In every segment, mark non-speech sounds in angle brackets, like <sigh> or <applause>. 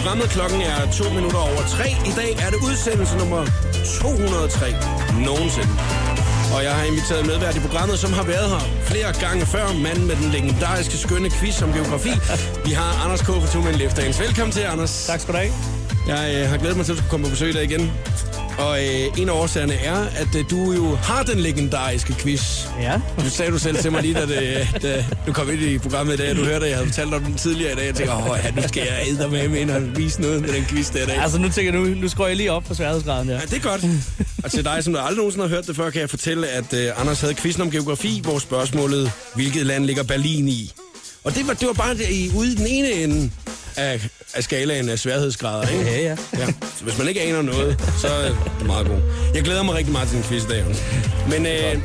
programmet. Klokken er to minutter over tre. I dag er det udsendelse nummer 203 nogensinde. Og jeg har inviteret medvært i programmet, som har været her flere gange før. Manden med den legendariske skønne quiz om geografi. Vi har Anders K. for Two Men Left Velkommen til, Anders. Tak skal du have. Jeg øh, har glædet mig til, at du skal komme på besøg i dag igen. Og øh, en af årsagerne er, at øh, du jo har den legendariske quiz. Ja. Du sagde du selv til mig lige, da, det, da du kom ind i programmet i dag, og du hørte, at jeg havde fortalt om den tidligere i dag. Jeg tænker, åh, ja, nu skal jeg æde med ind og vise noget med den quiz der i dag. Altså, nu tænker jeg, nu, nu skruer jeg lige op på sværhedsgraden der. Ja, det er godt. Og til dig, som aldrig nogensinde har hørt det før, kan jeg fortælle, at uh, Anders havde quizzen om geografi, hvor spørgsmålet, hvilket land ligger Berlin i? Og det var, det var bare i, ude i den ene ende af, af skalaen af sværhedsgrader, ikke? Ja, ja. ja. Så hvis man ikke aner noget, så er det meget god. Jeg glæder mig rigtig meget til den quiz i dag. Anders. Men øh,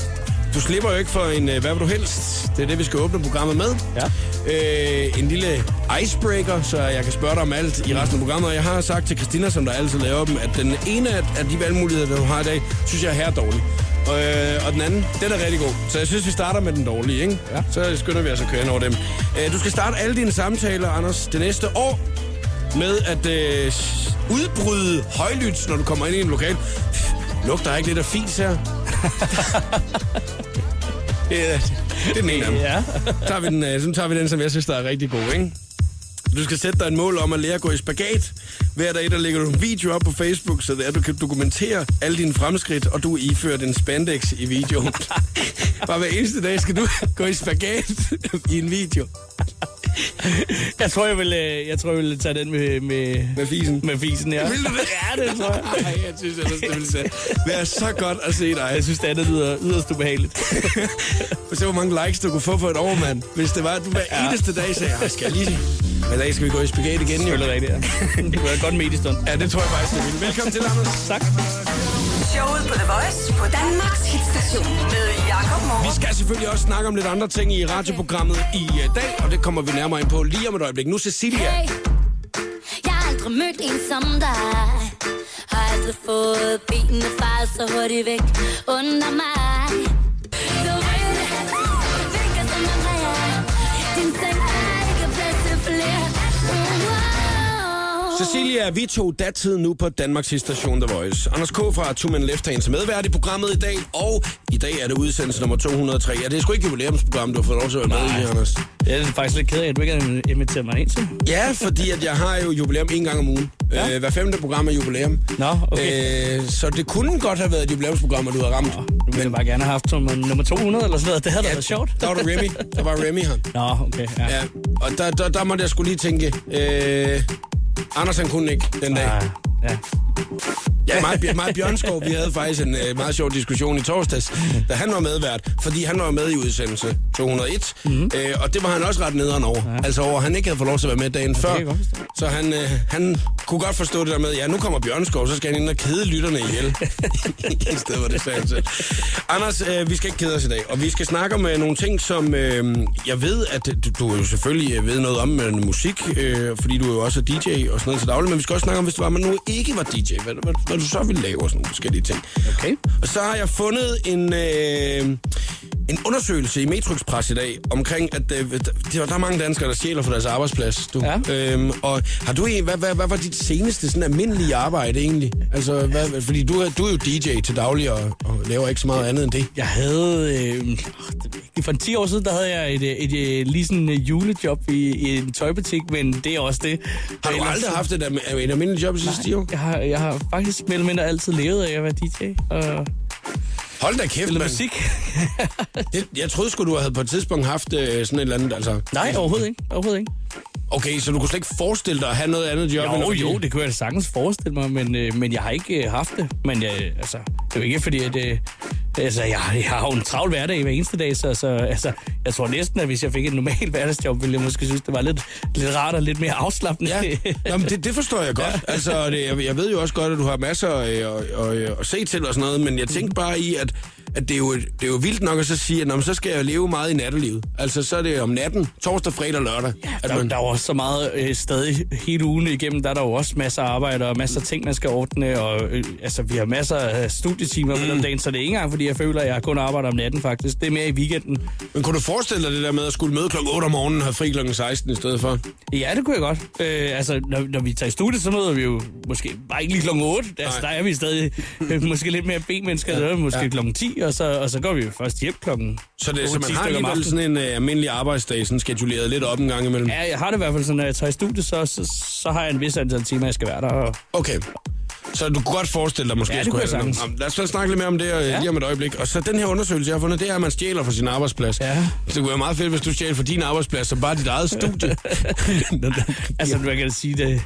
du slipper jo ikke for en øh, hvad vil du helst. Det er det, vi skal åbne programmet med. Ja. Øh, en lille icebreaker, så jeg kan spørge dig om alt i resten af programmet. Og jeg har sagt til Christina, som der altid laver dem, at den ene af, af de valgmuligheder, du har i dag, synes jeg er her dårlig. Og, øh, og den anden, den er rigtig god. Så jeg synes, vi starter med den dårlige, ikke? Ja. Så skynder vi os at køre ind over dem. Øh, du skal starte alle dine samtaler, Anders, det næste år med at øh, udbryde højlydt, når du kommer ind i en lokal. Lugter der ikke lidt af fis her? <laughs> det, er, det er den ene af dem. Ja. Tager vi den, øh, så tager vi den, som jeg synes, der er rigtig god, ikke? Du skal sætte dig en mål om at lære at gå i spagat. Hver dag, der lægger du en video op på Facebook, så det er, at du kan dokumentere alle dine fremskridt, og du er iført en spandex i videoen. <laughs> Bare hver eneste dag skal du <laughs> gå i spagat i en video. Jeg tror, jeg vil, øh, jeg tror, jeg vil tage den med, med, Med fisen. med fisen, ja. Vil du det? Ja, det tror jeg. <laughs> Ej, jeg synes ellers, det ville være så godt at se dig. Jeg synes, det andet lyder yderst ubehageligt. For se, hvor mange likes du kunne få for et år, mand. Hvis det var, at du hver Ja. eneste dag sagde, "Ej, skal jeg lige... Hvad dag skal vi gå i spagat igen, jo? Selvfølgelig rigtigt, ja. <laughs> Det var et godt mediestund. Ja, det tror jeg faktisk, det vil. Velkommen til, Anders. Tak. Showet på The Voice på Danmarks hitstation med Jakob Vi Morup. skal selvfølgelig også snakke om lidt andre ting i radioprogrammet i uh, dag, og det kommer vi nærmere ind på lige om et øjeblik. Nu Cecilia. Hey, jeg har aldrig mødt en som dig Har aldrig fået benene faret så hurtigt væk under mig Cecilia, vi tog datid nu på Danmarks station The Voice. Anders K. fra Two Men Left Hands medvært i programmet i dag, og i dag er det udsendelse nummer 203. Ja, det er sgu ikke jubilæumsprogram, du har fået lov til at være med i, Anders. Jeg er faktisk lidt ked af, at du ikke har inviteret mig ind til. Ja, fordi at jeg har jo jubilæum en gang om ugen. Ja. Øh, hver femte program er jubilæum. Nå, okay. Øh, så det kunne godt have været et jubilæumsprogram, og du har ramt. Nu ville jeg bare gerne have haft som nummer 200 eller sådan noget. Det havde da været sjovt. Der var der Remy. Der var Remy her. Nå, okay. Ja. Ja, og der, der, der måtte jeg skulle lige tænke, øh, Andersen kunne ikke den dag. Nej ja. Ja, meget Bjørnskov, vi havde faktisk en øh, meget sjov diskussion i torsdags, da han var medvært, fordi han var med i udsendelse 201, mm-hmm. øh, og det var han også ret nederen over. Ja. Altså over, han ikke havde fået lov til at være med dagen før. Så han, øh, han kunne godt forstå det der med, ja, nu kommer Bjørnskov, så skal han ind og kede lytterne ihjel. <laughs> I stedet for det selv. Anders, øh, vi skal ikke kede os i dag, og vi skal snakke om øh, nogle ting, som øh, jeg ved, at du, du jo selvfølgelig øh, ved noget om øh, musik, øh, fordi du jo også er DJ og sådan noget til daglig, men vi skal også snakke om, hvis det var, man nu ikke var DJ, hvad, hvad, hvad du så ville lave sådan nogle forskellige ting. Okay. Og så har jeg fundet en, øh, en undersøgelse i Metrix Press i dag omkring, at øh, der, der er mange danskere, der stjæler for deres arbejdsplads. Du. Ja. Øhm, og har du en, hvad, hvad, hvad var dit seneste sådan almindelige arbejde egentlig? Altså, hvad, fordi du, du er jo DJ til daglig og, og laver ikke så meget andet end det. Jeg havde... Øh, for en 10 år siden, der havde jeg et, et, et, et lige sådan julejob i, i en tøjbutik, men det er også det. Har du aldrig haft et, et almindeligt job i sidste 10 år? Jeg har, jeg har faktisk mindre altid levet af at være DJ og Hold da kæft, mand. musik. <laughs> Det, jeg troede sgu, du havde på et tidspunkt haft øh, sådan et eller andet, altså... Nej, overhovedet ikke. Overhovedet ikke. Okay, så du kunne slet ikke forestille dig at have noget andet job? end Jo, at- jo, det kunne jeg sagtens forestille mig, men, øh, men jeg har ikke øh, haft det. Men jeg, altså, det er jo ikke fordi, at... Øh, altså, jeg, jeg har jo en travl hverdag hver eneste dag, så, så altså, jeg tror næsten, at hvis jeg fik et normalt <laughs> hverdagsjob, ville jeg måske synes, det var lidt, lidt rart og lidt mere afslappende. Ja, <laughs> Nå, men det, det forstår jeg godt. Altså, det, jeg, jeg ved jo også godt, at du har masser øh, at, at, at, at se til og sådan noget, men jeg tænkte bare i, at, at det er jo, det er jo vildt nok at så sige, at nå, så skal jeg leve meget i nattelivet. Altså, så er det om natten, torsdag, fredag og lørdag. Ja, der, man... der er jo også så meget øh, stadig hele ugen igennem. Der er der jo også masser af arbejde og masser af ting, man skal ordne. Og, øh, altså, vi har masser af studietimer mm. om dagen, så det er ikke engang, fordi jeg føler, at jeg kun arbejder om natten faktisk. Det er mere i weekenden. Men kunne du forestille dig det der med at skulle møde kl. 8 om morgenen og have fri kl. 16 i stedet for? Ja, det kunne jeg godt. Øh, altså, når, når vi tager i studiet, så møder vi jo måske bare ikke lige kl. 8. Altså, Nej. der er vi stadig øh, måske lidt mere B-mennesker, ja. måske ja. kl. 10 9, og så, og så går vi jo først hjem klokken Så, det, så man har alligevel sådan en uh, almindelig arbejdsdag, sådan skeduleret lidt op en gang imellem? Ja, jeg har det i hvert fald sådan, når jeg tager i studiet, så, så, så har jeg en vis antal timer, jeg skal være der. Og... Okay. Så du kunne godt forestille dig måske, ja, det skulle have. Lad os snakke lidt mere om det øh, ja. lige om et øjeblik. Og så den her undersøgelse, jeg har fundet, det er, at man stjæler fra sin arbejdsplads. Ja. Det kunne være meget fedt, hvis du stjæler fra din arbejdsplads, så bare dit eget studie. <laughs> <laughs> altså, man kan sige det.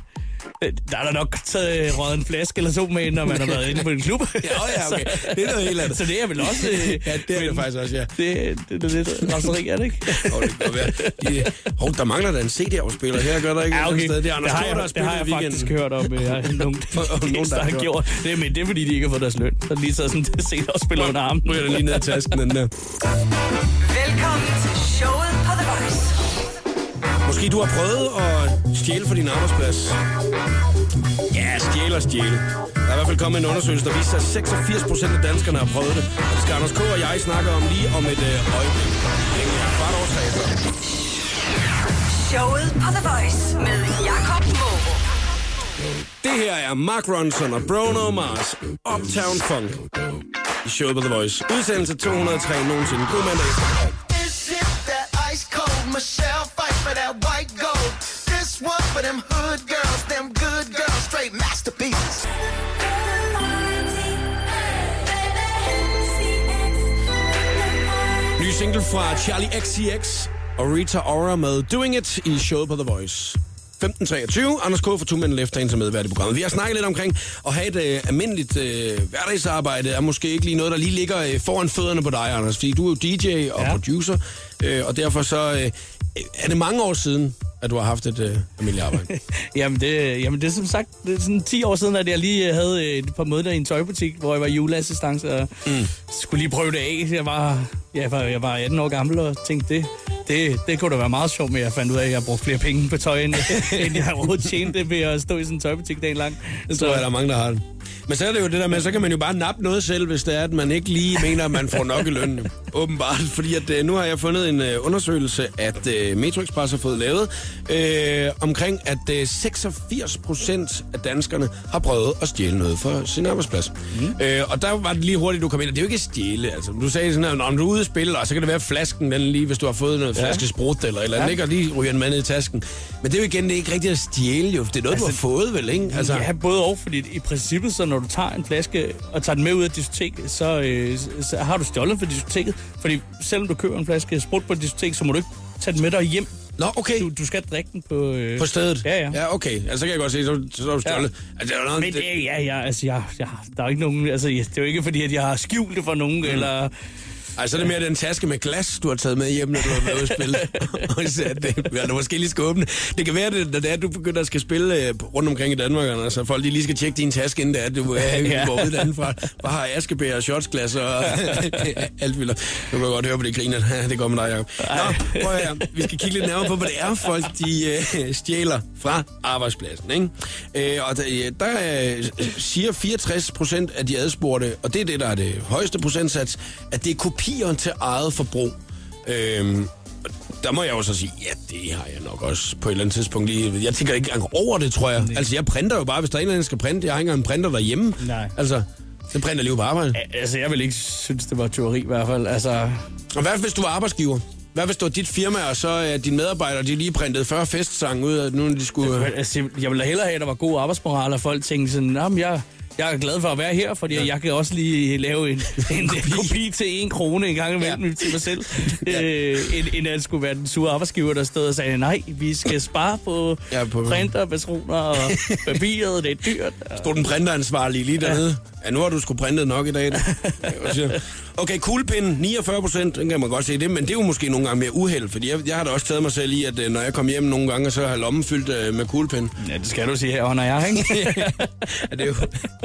Der er der nok taget røget en flaske eller to med, når man har været inde på en klub. <laughs> Ja, ja, okay. Det er noget helt andet. Så det er vel også... øh, ja, det er det men faktisk også, ja. Det, det, det er lidt raseri, er det ikke? Oh, det kan godt være. De, hov, der mangler da en CD-afspiller her, gør der ikke? Ja, okay. Sted. Det er Anders det har der jeg, har det har jeg faktisk hørt om, øh, nogen, <laughs> nogen, nogen, der <laughs> der har har gjort. Det er, men det er, fordi de ikke har fået deres løn. Så lige så sådan det set og spiller under armen. Ryger den lige ned i tasken, den der. Velkommen Måske du har prøvet at stjæle fra din arbejdsplads. Ja, stjæle og stjæle. Der er i hvert fald kommet en undersøgelse, der viser, at 86 procent af danskerne har prøvet det. Og det skal Anders K. og jeg snakke om lige om et øh, øjeblik. Længe er kvart. Showet på The Voice med Jakob Morup. Det her er Mark Ronson og Bruno Mars. Uptown Funk. I showet på The Voice. Udsendelse 203 nogensinde. God mandag for that white gold. This one for them hood girls, them good girls, straight masterpieces. Ny single fra Charlie XCX og Rita Ora med Doing It i showet på The Voice. 15.23, Anders K. for to mænd efter en som medvært i programmet. Vi har snakket lidt omkring at have et øh, almindeligt øh, hverdagsarbejde, er måske ikke lige noget, der lige ligger øh, foran fødderne på dig, Anders, fordi du er jo DJ og. Ja. producer, øh, og derfor så øh, er det mange år siden, at du har haft et øh, almindeligt arbejde. <laughs> Jamen det, jamen det er som sagt det er sådan 10 år siden, at jeg lige havde et par måneder i en tøjbutik, hvor jeg var juleassistance og mm. skulle lige prøve det af. Jeg var, jeg var, jeg var 18 år gammel og tænkte, det, det, det kunne da være meget sjovt, men jeg fandt ud af, at jeg brugte flere penge på tøj, end, <laughs> end jeg overhovedet tjente ved at stå i sådan en tøjbutik dagen lang. Det tror jeg, der er mange, der har det. Men så er det jo det der med, så kan man jo bare nappe noget selv, hvis det er, at man ikke lige mener, at man får nok i jo. <laughs> Åbenbart, fordi at, øh, nu har jeg fundet en øh, undersøgelse, at øh, Metro Express har fået lavet, øh, omkring at øh, 86 procent af danskerne har prøvet at stjæle noget fra sin arbejdsplads. Mm. Øh, og der var det lige hurtigt, du kom ind, og det er jo ikke stjæle. Altså, du sagde sådan, at når du er ude at spille, og så kan det være flasken, den lige, hvis du har fået noget flaske sprut eller eller Ja. og lige ryger en mand i tasken. Men det er jo igen, det er ikke rigtigt at stjæle, jo. Det er noget, altså, du har fået, vel, ikke? Altså, ja, både og, fordi i princippet, så når du tager en flaske og tager den med ud af diskoteket, så, øh, så har du stjålet fra diskoteket. Fordi selvom du køber en flaske sprut på et diskotek, så må du ikke tage den med dig hjem. Nå, okay. Du, du skal drikke den på... Øh, På stedet? Ja, ja. Ja, okay. Altså, så kan jeg godt se, så, så er du stjålet. Ja. Altså, er noget, Men det, ja, ja, altså, jeg, jeg, der er ikke nogen, altså, det er jo ikke fordi, at jeg har skjult det for nogen, mm. eller... altså, det er mere den taske med glas, du har taget med hjem, når du har været ude at spille. <laughs> Og så er det, ja, du måske lige skal åbne. Det kan være, det, når det er, at du begynder at skal spille øh, rundt omkring i Danmark, Anders, så folk lige skal tjekke din taske, inden det er, at du <laughs> er Ja. ja. går ud derindefra. Bare har askebær og shotsglas og <laughs> alt vildt. Du kan godt høre på det griner. det går med dig, Jacob. Nå, prøv høre. Vi skal kigge lidt nærmere på, hvad det er, folk de øh, stjæler fra arbejdspladsen. Ikke? Øh, og der, øh, der øh, siger 64 procent af de adspurgte, og det er det, der er det højeste procentsats, at det er kopier til eget forbrug. Øhm, og der må jeg jo så sige, ja, det har jeg nok også på et eller andet tidspunkt lige. Jeg tænker ikke engang over det, tror jeg. Altså, jeg printer jo bare, hvis der er en eller anden, der skal printe. Jeg har ikke engang en printer derhjemme. Nej. Altså, det printer lige på arbejde. Altså, jeg vil ikke synes, det var tyveri i hvert fald. Altså, Og hvad hvis du var arbejdsgiver? Hvad hvis det var dit firma, og så er dine medarbejdere, de lige printede 40 festsange ud, at nu de skulle... Men, altså, jeg ville hellere have, at der var god arbejdsmoral, og folk tænkte sådan, "Nå, men jeg, jeg er glad for at være her, fordi ja. jeg kan også lige lave en, <laughs> en kopi. kopi til en krone en gang imellem ja. til mig selv, øh, end, end at skulle være den sure arbejdsgiver, der stod og sagde, nej, vi skal spare på, Ja, ja, på- printer, patroner og <laughs> papiret, det er dyrt. Stod den printeransvarlige lige dernede? Ja. ja, nu har du sgu printet nok i dag. <laughs> Sjovt. Okay, kuglepinden, 49 procent, den kan man godt se det, men det er jo måske nogle gange mere uheld, fordi jeg, jeg har da også taget mig selv i, at øh, når jeg kommer hjem nogle gange, så har jeg lommen fyldt øh, med kuglepind. Ja, det skal du sige her under jeg, ikke? <laughs> Ja, det er jo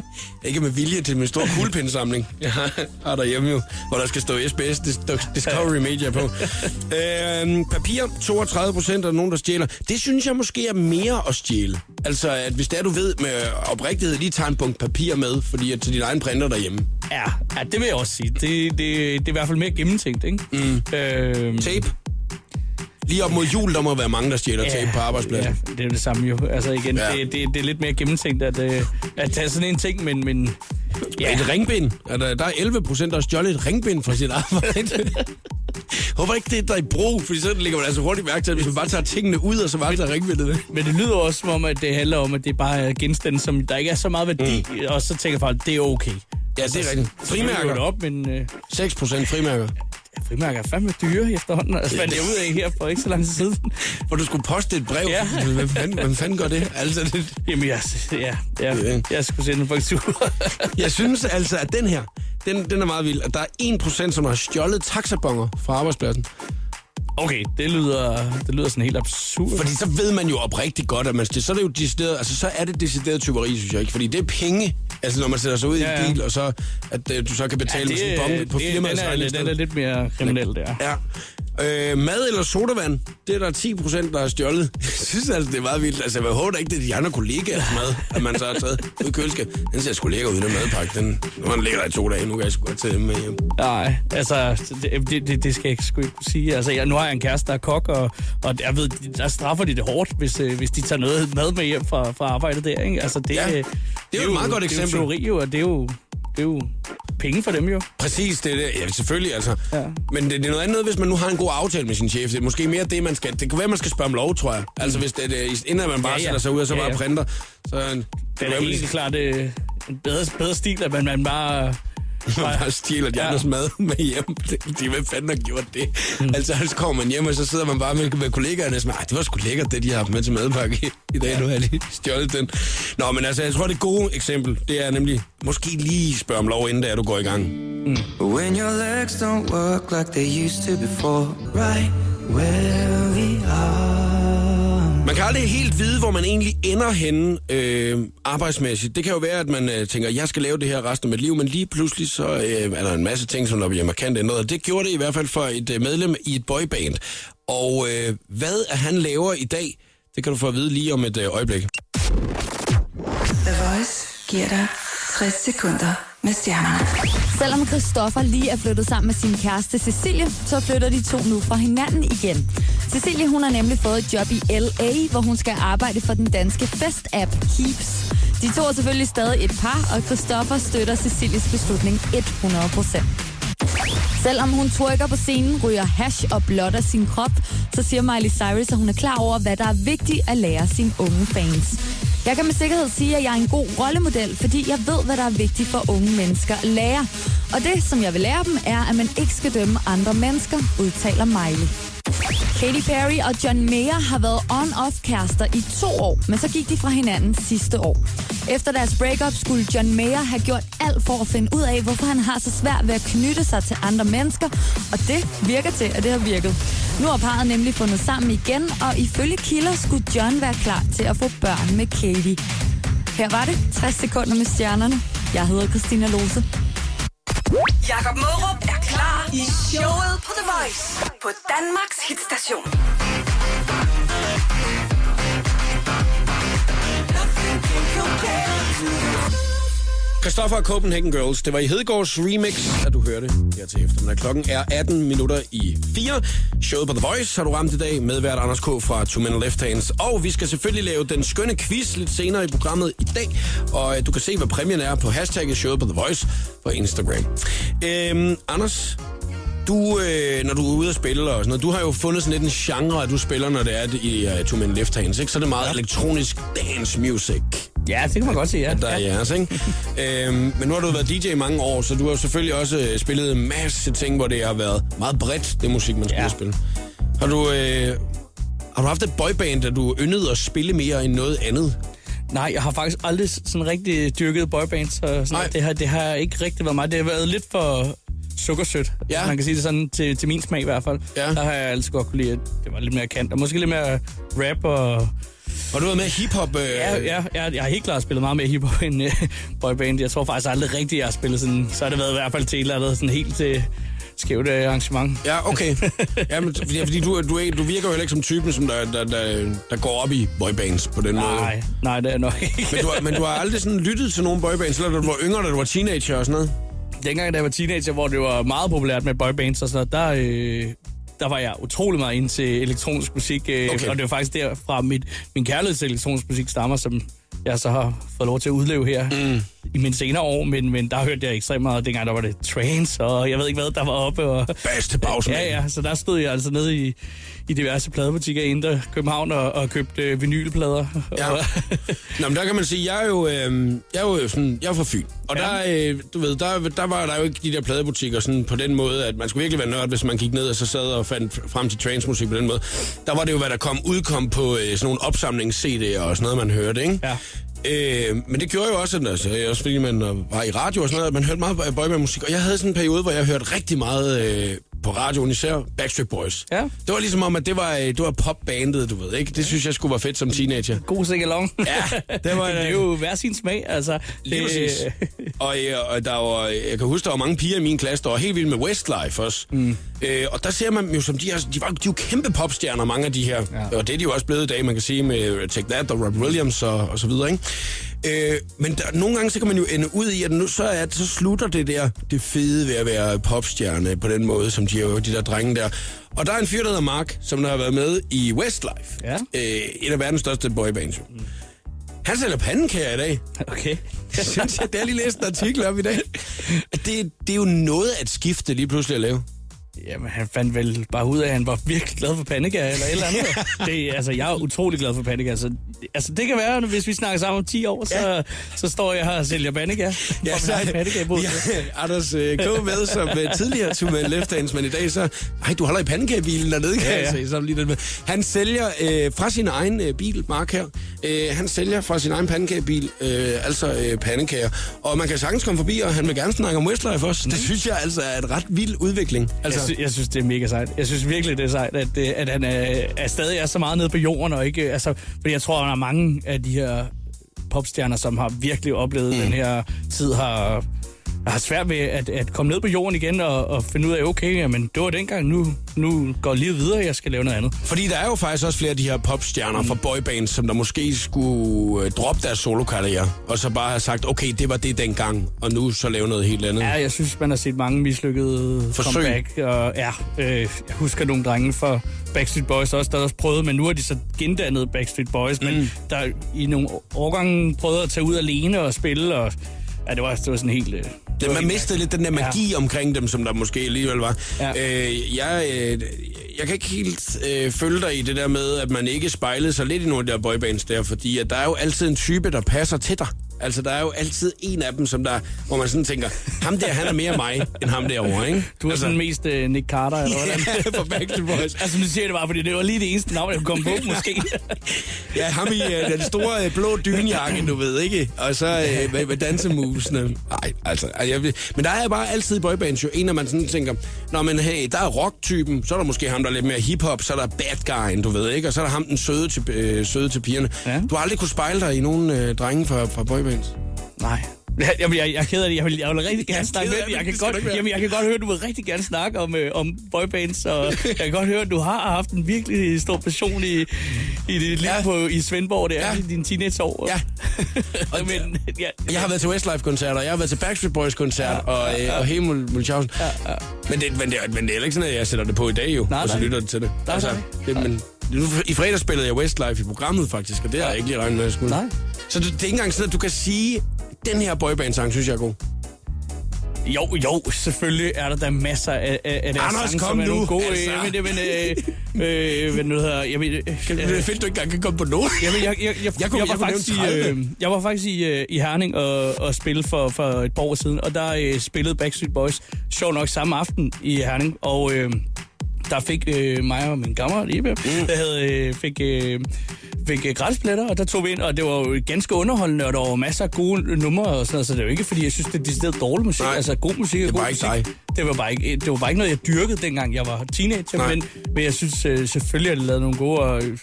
<laughs> ikke med vilje til min store kuglepindsamling. Jeg har, har derhjemme jo, hvor der skal stå SBS Dis- Discovery Media på. Øhm, papir, 32 procent er nogen, der stjæler. Det synes jeg måske er mere at stjæle. Altså, at hvis det er, du ved med oprigtighed, lige tager en punkt papir med, fordi at til din egen printer derhjemme. Ja, ja, det vil jeg også sige. Det, det, det er i hvert fald mere gennemtænkt, ikke? Mm. Øhm, Tape. Lige op mod jul, der må være mange, der stjæler tape på arbejdspladsen. Ja, det er det samme jo. Altså igen, Ja. ja. det, det, det er lidt mere gennemtænkt at, øh, at tage sådan en ting, men, men Ja. Et ringbind. Er der, der er 11 procent, der har stjålet et ringbind fra sit arbejde. <laughs> Håber ikke, det er der i brug, fordi så ligger man altså hurtigt mærke til, hvis man bare tager tingene ud, og så bare tager ringbindet med. Men det lyder også som om, at det handler om, at det er bare genstande, som der ikke er så meget værdi, mm. og så tænker folk, det er okay. Ja, det er rigtigt. Så hiver du det Frimærker. op, men øh, 6 procent frimærker. frimærker er fandme dyre efterhånden. Altså, fandt jeg ud af her for ikke så lang tid siden. Hvor du skulle poste et brev. Ja. <laughs> Hvem fanden, hvem fanden gør det? Altså, det, Jamen, jeg, ja, ja, jeg skulle sende en faktura. <laughs> jeg synes altså, at den her, den, den er meget vild. At der er 1 procent, som har stjålet taxabonger fra arbejdspladsen. okay, det lyder, det lyder sådan helt absurd. Fordi så ved man jo oprigtigt godt, at man så er det jo decideret, altså så er det decideret tyveri, synes jeg ikke. Fordi det er penge, altså når man sætter sig ud Ja, i ja. en bil, og så at øh, du så kan betale med sådan en bombe på det, firmaets er, regning. den er lidt mere kriminel, der. Ja. Øh, mad eller sodavand, det er der 10 procent, der har stjålet. <laughs> Jeg synes altså, det er meget vildt. Altså, jeg håber ikke, det er de andre kollegaers mad, at man så har taget ud i køleskab. Den ser sgu lækker ud, den madpakke. Den, nu har den ligger der i to dage, nu kan jeg sgu godt tage med hjem. Nej, altså, det, det, det, det skal jeg ikke sgu ikke kunne sige. Altså, jeg, nu har jeg en kæreste, der er kok, og, og jeg ved, der straffer de det hårdt, hvis, øh, hvis de tager noget mad med hjem fra, fra arbejdet der, ikke? Altså, det, Ja, øh, det er jo et meget godt Det eksempel. er jo teori, og det er jo, det er jo penge for dem jo. Præcis, det er det. Ja, selvfølgelig, altså. Ja. Men det, det, er noget andet, hvis man nu har en god aftale med sin chef. Det er måske mere det, man skal... Det kan være, man skal spørge om lov, tror jeg. Altså, hvis det, det inden man bare ja, Ja, sætter sig ud og så Ja, bare ja. printer, så... Det Det er helt klart øh, en bedre, bedre stil, at man, man bare... man <laughs> bare stjæler de Ja. andres mad med hjem. <laughs> De, hvem fanden har gjort det? Mm. Altså, så kommer man hjem, og så sidder man bare med, med kollegaerne og siger, "Ej, det var sgu lækkert, det de har haft med til madpakke i, i dag. Nu har lige stjålet den. Nå, men altså, jeg tror, det gode eksempel, det er nemlig, måske lige spørge om lov, inden da du går i gang. When your legs don't work like they used to before, right where we are. Man kan aldrig helt vide, hvor man egentlig ender henne øh, arbejdsmæssigt. Det kan jo være, at man øh, tænker, jeg skal lave det her resten af mit liv, men lige pludselig så øh, er der en masse ting, som der bliver markant ændret. Og det gjorde det i hvert fald for et øh, medlem i et boyband. Og øh, hvad er han laver i dag, det kan du få at vide lige om et øh, øjeblik. The Voice giver dig 60 sekunder med stjernerne. Selvom Christoffer lige er flyttet sammen med sin kæreste Cecilie, så flytter de to nu fra hinanden igen. Cecilie hun har nemlig fået et job i LA, hvor hun skal arbejde for den danske fest-app Keeps. De to er selvfølgelig stadig et par, og Christoffer støtter Cecilies beslutning 100%. Selvom hun twerker på scenen, ryger hash og blotter sin krop, så siger Miley Cyrus, at hun er klar over, hvad der er vigtigt at lære sine unge fans. Jeg kan med sikkerhed sige, at jeg er en god rollemodel, fordi jeg ved, hvad der er vigtigt for unge mennesker at lære. Og det, som jeg vil lære dem, er, at man ikke skal dømme andre mennesker, udtaler Miley. Katy Perry og John Mayer har været on-off kærester i to år, men så gik de fra hinanden sidste år. Efter deres breakup skulle John Mayer have gjort alt for at finde ud af, hvorfor han har så svært ved at knytte sig til andre mennesker, og det virker til, at det har virket. Nu har parret nemlig fundet sammen igen, og ifølge kilder skulle John være klar til at få børn med Katy. Her var det 60 sekunder med stjernerne. Jeg hedder Christina Lose. Jakob Mørup er klar i showet på The Voice på Danmarks hitstation. Christoffer og Copenhagen Girls. Det var i Hedegaards remix, at du hørte her til eftermiddag. Klokken er 18 minutter i 4. Showet på The Voice har du ramt i dag med vært Anders K. fra Two Men Left Hands. Og vi skal selvfølgelig lave den skønne quiz lidt senere i programmet i dag. Og øh, du kan se, hvad præmien er på hashtagget Showet på The Voice på Instagram. Øhm, Anders, du, øh, når du er ude at spille og sådan noget, du har jo fundet sådan lidt en genre, at du spiller, når det er i uh, Two Men Left Hands, ikke? Så er det meget ja. elektronisk dance music Ja, det kan man godt sige, ja. der er jeres, ikke? <laughs> øhm, men nu har du været DJ i mange år, så du har selvfølgelig også øh, spillet en masse ting, hvor det har været meget bredt, det musik, man skulle Ja. spille. Har du, øh, har du haft et boyband, der du yndede at spille mere end noget andet? Nej, jeg har faktisk aldrig sådan rigtig dyrket boybands. Så sådan Nej. det, har, det har ikke rigtig været mig. Det har været lidt for sukkersødt. Ja. Ja. Man kan sige det sådan, til, til min smag i hvert fald. Ja. Der har jeg altid godt kunne lide, at det var lidt mere kant. Og måske lidt mere rap og... Og du var med hiphop... Øh, Ja, ja, jeg, jeg har helt klart spillet meget mere hiphop end uh, boyband. Jeg tror faktisk aldrig rigtigt, jeg har spillet sådan... Så har det været i hvert fald til et eller andet sådan helt til skævt øh, arrangement. Ja, okay. <laughs> ja, men, fordi, fordi du, du, du virker jo heller ikke som typen, som der, der, der, der går op i boybands på den måde. Nej, nej, det er nok ikke. Men du, har, men du har aldrig sådan lyttet til nogle boybands, eller da du var yngre, da du var teenager og sådan noget? dengang, da jeg var teenager, hvor det var meget populært med boybands og sådan noget, der, øh, der var jeg utrolig meget ind til elektronisk musik. Øh, Okay. Og det var faktisk derfra, mit, min kærlighed til elektronisk musik stammer, som jeg så har fået lov til at udleve her mm. I mine senere år. Men, men der hørte jeg ekstremt meget. Dengang der var det trance, og jeg ved ikke hvad, der var oppe. Og, til pausen. Ja, ja, så der stod jeg altså nede i, i diverse pladebutikker i Indre København og, og købte øh, vinylplader. Ja. Og, <laughs> Nå, men der kan man sige, jeg er jo, øh, jeg er jo sådan, jeg er fra Fyn. Og Ja. der, øh, du ved, der, der var der jo ikke de der pladebutikker sådan på den måde, at man skulle virkelig være nørd, hvis man gik ned og så sad og fandt frem til transmusik på den måde. Der var det jo, hvad der kom, udkom på øh, sådan nogle opsamlings-CD'er og sådan noget, man hørte, ikke? ja. Øh, men det gjorde jo også, at, altså, også fordi man øh, var i radio og sådan noget, at man hørte meget øh, boyband-musik. Og jeg havde sådan en periode, hvor jeg hørte rigtig meget øh, på radioen, især Backstreet Boys. Ja. Det var ligesom om, at det var, øh, det var popbandet, du ved, ikke? Det synes jeg skulle være fedt som teenager. God singalong. Ja, <laughs> det var- det er jo hver sin smag, altså. Lige Det- præcis. Og, øh, og der var, jeg kan huske, der var mange piger i min klasse, der var helt vilde med Westlife også. Mm. Øh, og der ser man jo som de her, de var, de jo kæmpe popstjerner, mange af de her. Ja. Og det er de jo også blevet i dag, man kan sige med Take That og Rob Williams og, og så videre, ikke? Øh, men der, nogle gange så kan man jo ende ud i, at nu, så, er, så slutter det der, det fede ved at være popstjerne på den måde, som de, er jo, de der drenge der. Og der er en fyr, der hedder Mark, som der har været med i Westlife. Ja. Øh, et af verdens største boybands. Mm. Han sælger pandekager i dag. Okay. <laughs> Jeg synes, at det er lige læst en artikel op i dag. Det, det er jo noget at skifte lige pludselig at lave. Jamen, han fandt vel bare ud af, at han var virkelig glad for pandekager eller et eller andet. <laughs> det, altså, jeg er utrolig glad for pandekager. Så, altså, det kan være, hvis vi snakker sammen om 10 år, så, Ja. så står jeg her og sælger pandekager. Ja, så en pandekagebod. ja, <laughs> Anders øh, K. med, som øh, tidligere tog med left men i dag så... Ej, du holder i pandekagebilen dernede, kan Ja, ja, jeg lige den med. Han sælger øh, fra sin egen øh, bil, Mark her, øh, han sælger fra sin egen pandekagebil, øh, altså øh, pandekager. Og man kan sagtens komme forbi, og han vil gerne snakke om Westlife også. Det synes jeg altså er en ret vild udvikling. Altså, sy- jeg synes, det er mega sejt. Jeg synes virkelig, det er sejt, at, det, at han er, er stadig er så meget nede på jorden, og ikke, altså, fordi jeg tror, at der er mange af de her popstjerner, som har virkelig oplevet mm. den her tid, har, har svært ved at, at komme ned på jorden igen og, og finde ud af, okay, jamen, det var dengang, nu, nu går livet videre, jeg skal lave noget andet. Fordi der er jo faktisk også flere af de her popstjerner mm. fra boybands, som der måske skulle øh, droppe deres solokarriere, og så bare have sagt, okay, det var det dengang, og nu så lave noget helt andet. Ja, jeg synes, man har set mange mislykkede Forsøg. comeback. Og, ja, øh, jeg husker nogle drenge fra Backstreet Boys også, der også prøvede, men nu har de så gendannet Backstreet Boys, mm. men der i nogle årgange prøvede at tage ud alene og spille, og ja, det var, det var sådan helt... Øh, det man mistede lidt den der magi ja. omkring dem, som der måske alligevel var. Ja. Øh, jeg, øh, jeg kan ikke helt øh, følge dig i det der med, at man ikke spejlede sig lidt i nogle af de der boybands der, fordi at der er jo altid en type, der passer til dig. Altså, der er jo altid en af dem, som der, hvor man sådan tænker, ham der, han er mere mig, end ham derovre, ikke? Du er altså, sådan mest øh, Nick Carter, eller <laughs> hvordan? Ja, for Backstreet Boys. altså, nu siger det bare, fordi det var lige det eneste navn, jeg kunne komme på, <laughs> måske. Ja, ham i øh, den store øh, blå dynjakke, du ved, ikke? Og så øh, med, med dansemusene. Nej, altså, jeg, men der er bare altid i boybands jo en, at man sådan tænker, Nå, men hey, der er rock-typen, så er der måske ham, der er lidt mere hip-hop, så er der bad guyen, du ved, ikke? Og så er der ham, den søde til, øh, søde til pigerne. Ja. Du har aldrig kunne spejle dig i nogen øh, drenge fra, fra boybands. Nej. Jeg, jeg, jeg, jeg er ked af det. Jeg vil, jeg vil rigtig gerne snakke ked med dig. Jeg kan, godt, jamen, jeg kan godt høre, at du vil rigtig gerne snakke om, øh, om boybands, og <laughs> jeg kan godt høre, at du har haft en virkelig stor passion i, i dit liv Ja. på, i Svendborg, det er Ja. ja. i dine teenageår. Ja. <laughs> Og men, ja, Jeg har været til Westlife-koncerter, jeg har været til Backstreet Boys-koncert, ja, og, øh, og hele Mulchausen. Ja, ja. Men, det, men, det, men det er heller ikke sådan, at jeg sætter det på i dag jo, Nej, og så nej. lytter det til det. Altså, Nej, nej. det men, nu, I fredag spillede jeg Westlife i programmet faktisk, og det har jeg ikke lige regnet med, at jeg skulle. Nej. Så det, det er ikke engang sådan, at du kan sige, den her boyband-sang synes jeg er god. Jo, jo, selvfølgelig er der da masser af, af, af deres Anders, sange, kom som er nu, nogle gode. altså. Altså. Jamen, jamen, øh, øh, hvad nu hedder, jeg, ved, Kan, det er fedt, du ikke engang kan komme på nogen. Jamen, jeg, jeg, jeg, Jeg jeg, kunne- jeg, jeg var kunne faktisk i, nævne 30. øh, jeg var faktisk i, øh, i Herning og, og spille for, for et par år siden, og der øh, spillede Backstreet Boys sjov nok samme aften i Herning, og øh, der fik øh, mig og min kammerat Ibe, mm. der havde, øh, fik, øh, fik øh, grænsbilletter, og der tog vi ind, og det var jo ganske underholdende, og der var masser af gode numre og sådan noget, så det er jo ikke, fordi jeg synes, det er decideret dårlig musik. Nej, altså, god musik det er god musik. dig. Det var bare ikke, det var bare ikke noget, jeg dyrkede, dengang jeg var teenager, Nej. men, men jeg synes øh, selvfølgelig, at de lavede nogle gode, og øh,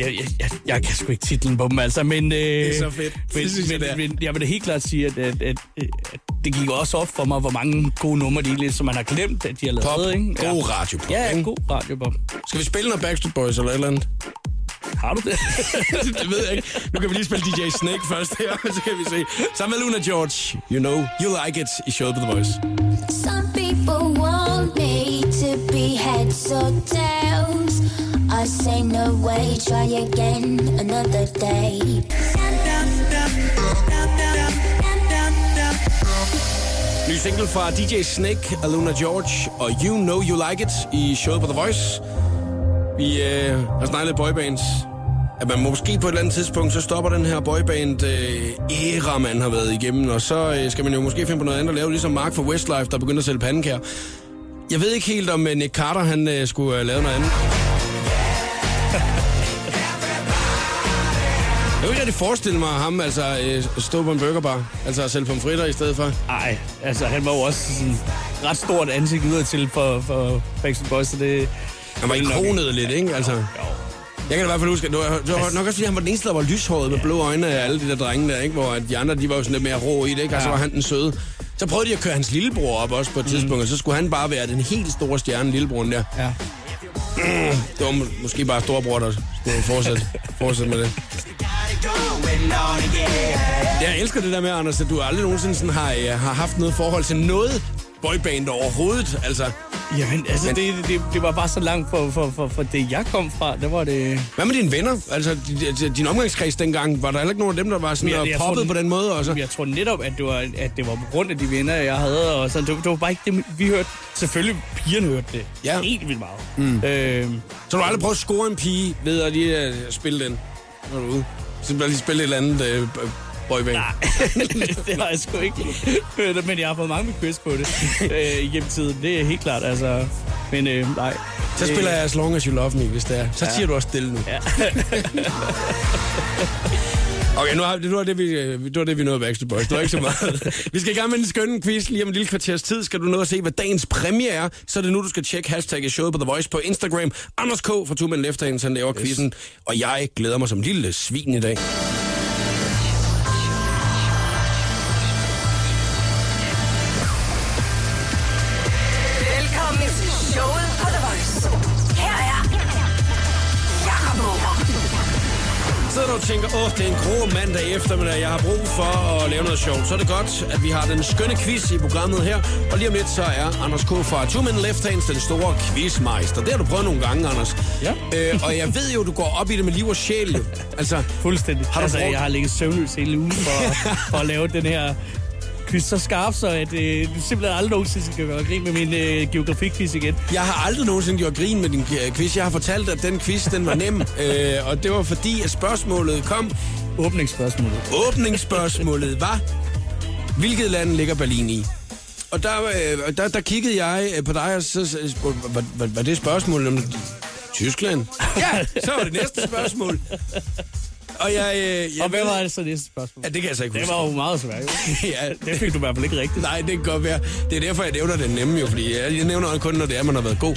jeg, jeg, jeg, jeg kan sgu ikke titlen på dem, altså, men... Øh, det er så fedt. Men, Det synes jeg, men, det men jeg vil da helt klart sige, at, at, at, at, det gik også op for mig, hvor mange gode numre, de egentlig, som man har glemt, at de har lavet. Pop. Ikke? God radiopop, Ja, ikke? god radiopop. Skal vi spille noget Backstreet Boys eller et eller andet? Har du det? <laughs> det ved jeg ikke. Nu kan vi lige spille DJ Snake først her, <laughs> så kan vi se. Sammen med Luna George, You Know, You Like It i showet på The Voice. Some people want me to be heads or tails. I say no way, try again another day. Ny single fra DJ Snake og Luna George og You Know You Like It i showet på The Voice. Vi øh, har snakket lidt boybands. At man måske på et eller andet tidspunkt, så stopper den her boyband øh, æra, man har været igennem. Og så øh, skal man jo måske finde på noget andet at lave, ligesom Mark fra Westlife, der begynder at sælge pandekær. Jeg ved ikke helt, om øh, Nick Carter han øh, skulle øh, lave noget andet. Jeg kunne ikke rigtig forestille mig ham altså øh, stå på en burgerbar, altså at sælge pomfritter i stedet for. Nej, altså han var jo også sådan ret stort ansigt udadtil for, for Backstreet Boys, så det... Han var ikonet lidt, ikke? Altså. Jeg kan i hvert fald huske, at det var, det var nok også fordi, han var den eneste, der var lyshåret med blå øjne af alle de der drenge der, ikke? Hvor at de andre, de var jo sådan lidt mere rå i det, ikke? Og så var han den søde. Så prøvede de at køre hans lillebror op også på et tidspunkt, og så skulle han bare være den helt store stjerne, lillebroren der. Ja. Mm. Det var måske bare storebror, der skulle fortsætte, fortsætte med det. Jeg elsker det der med, Anders, at du aldrig nogensinde sådan har, øh, har haft noget forhold til noget boyband overhovedet. Altså, Jamen, altså, Men- det, det, det var bare så langt for, for, for, for det, jeg kom fra. Der var det... hvad med dine venner? Altså, di- di- din omgangskreds dengang, var der heller ikke nogen af dem, der var sådan jeg- jeg poppet tror, på den måde? Og så? Jeg tror netop, at det var, at det var på grund af de venner, jeg havde. Og sådan. Det, var- det var bare ikke det, vi hørte. Selvfølgelig, pigerne hørte det. Ja. Helt vildt meget. Mm. Øhm, Så du har aldrig prøvet at score en pige ved at lige uh, spille den, når du er ude? Så bare lige spille et eller andet uh, boyband. <laughs> det har jeg sgu ikke. Men jeg har fået mange requests på det øh, igennem tiden. Det er helt klart, altså. Men øh, nej. Så spiller jeg As Long As You Love Me, hvis det er. Så siger du også stille nu. Ja. <laughs> Okay, nu har, det, var det, vi, øh, det var det, vi nåede Backstreet Boys. Det var ikke så meget. <laughs> vi skal i gang med en skønne quiz. Lige om en lille kvarters tid skal du nå at se, hvad dagens præmie er. Så er det nu, du skal tjekke hashtag i showet på The Voice på Instagram. Anders K. fra Two Men Left Hand, han laver yes. quizzen. Og jeg glæder mig som lille svin i dag. Og tænker, åh, det er en grå mandag eftermiddag, jeg har brug for at lave noget sjovt. Så er det godt, at vi har den skønne quiz i programmet her. Og lige om lidt, så er Anders K. fra Two Men Left Hands den store quizmeister. Det har du prøvet nogle gange, Anders. Ja. Øh, og jeg ved jo, du går op i det med liv og sjæl. Jo. Altså, Fuldstændig. Har du altså, brugt- jeg har ligget søvnløs hele ugen for, for at lave den her quiz så skarp, så at øh, simpelthen aldrig nogensinde skal gøre grin med min øh, geografiquiz igen. Jeg har aldrig nogensinde gjort grin med din øh, quiz. Jeg har fortalt, at den quiz, den var nem. <laughs> øh, og det var fordi, at spørgsmålet kom. Åbningsspørgsmålet. Åbningsspørgsmålet var, hvilket land ligger Berlin i? Og der, øh, der, der kiggede jeg øh, på dig, og så spurgte, var, var, var det spørgsmål om Tyskland? <laughs> Ja, så var det næste spørgsmål. Og jeg... Øh, jeg Og hvad var det så næste spørgsmål? Ja, det kan jeg så ikke Det huske. var jo meget svært. <laughs> ja, Det fik du i hvert fald ikke rigtigt. Nej, det kan godt være. Det er derfor, jeg nævner den nemme jo, fordi jeg jeg nævner kun, når det er, man har været god.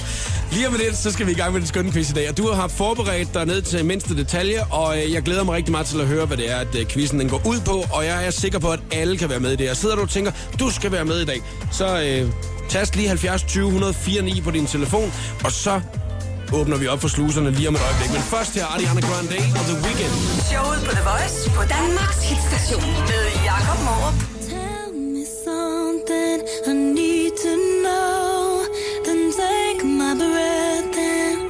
Lige om lidt, så skal vi i gang med den skønne quiz i dag. Og du har forberedt dig ned til mindste detalje, og øh, jeg glæder mig rigtig meget til at høre, hvad det er, at øh, quizzen den går ud på. Og jeg er sikker på, at alle kan være med i det. Og sidder du og tænker, du skal være med i dag, så øh, tast lige 70 20 104 9 på din telefon, og så åbner vi op for sluserne lige om et øjeblik. Men først her Ariana Grande og The Weeknd. Showet på The Voice på Danmarks hitstation med Jakob Morup. Tell me something I need to know. Then take my breath and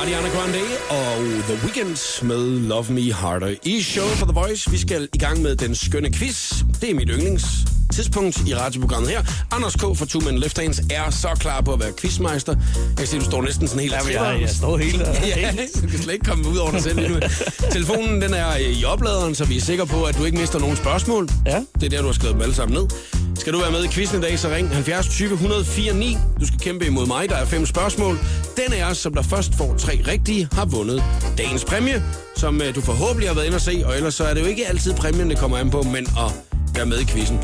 Ariana Grande og The Weeknd med Love Me Harder. I showet for The Voice, vi skal i gang med den skønne quiz. Det er mit yndlings tidspunkt i radioprogrammet her. Anders K. fra Two Men Left Hands er så klar på at være quizmeister. Jeg kan se, du står næsten sådan helt af jeg, jeg står helt... <laughs> Ja, <laughs> du kan slet ikke komme ud over dig selv nu. Telefonen den er i opladeren, så vi er sikre på, at du ikke mister nogen spørgsmål. Ja. Det er der, du har skrevet dem alle sammen ned. Skal du være med i quizzen i dag, så ring 70 20 104 9. Du skal kæmpe imod mig, der er fem spørgsmål. Den af os, som der først får tre rigtige, har vundet dagens præmie, som øh, du forhåbentlig har været inde og se, og ellers så er det jo ikke altid præmien, det kommer an på, men at være med i quizzen.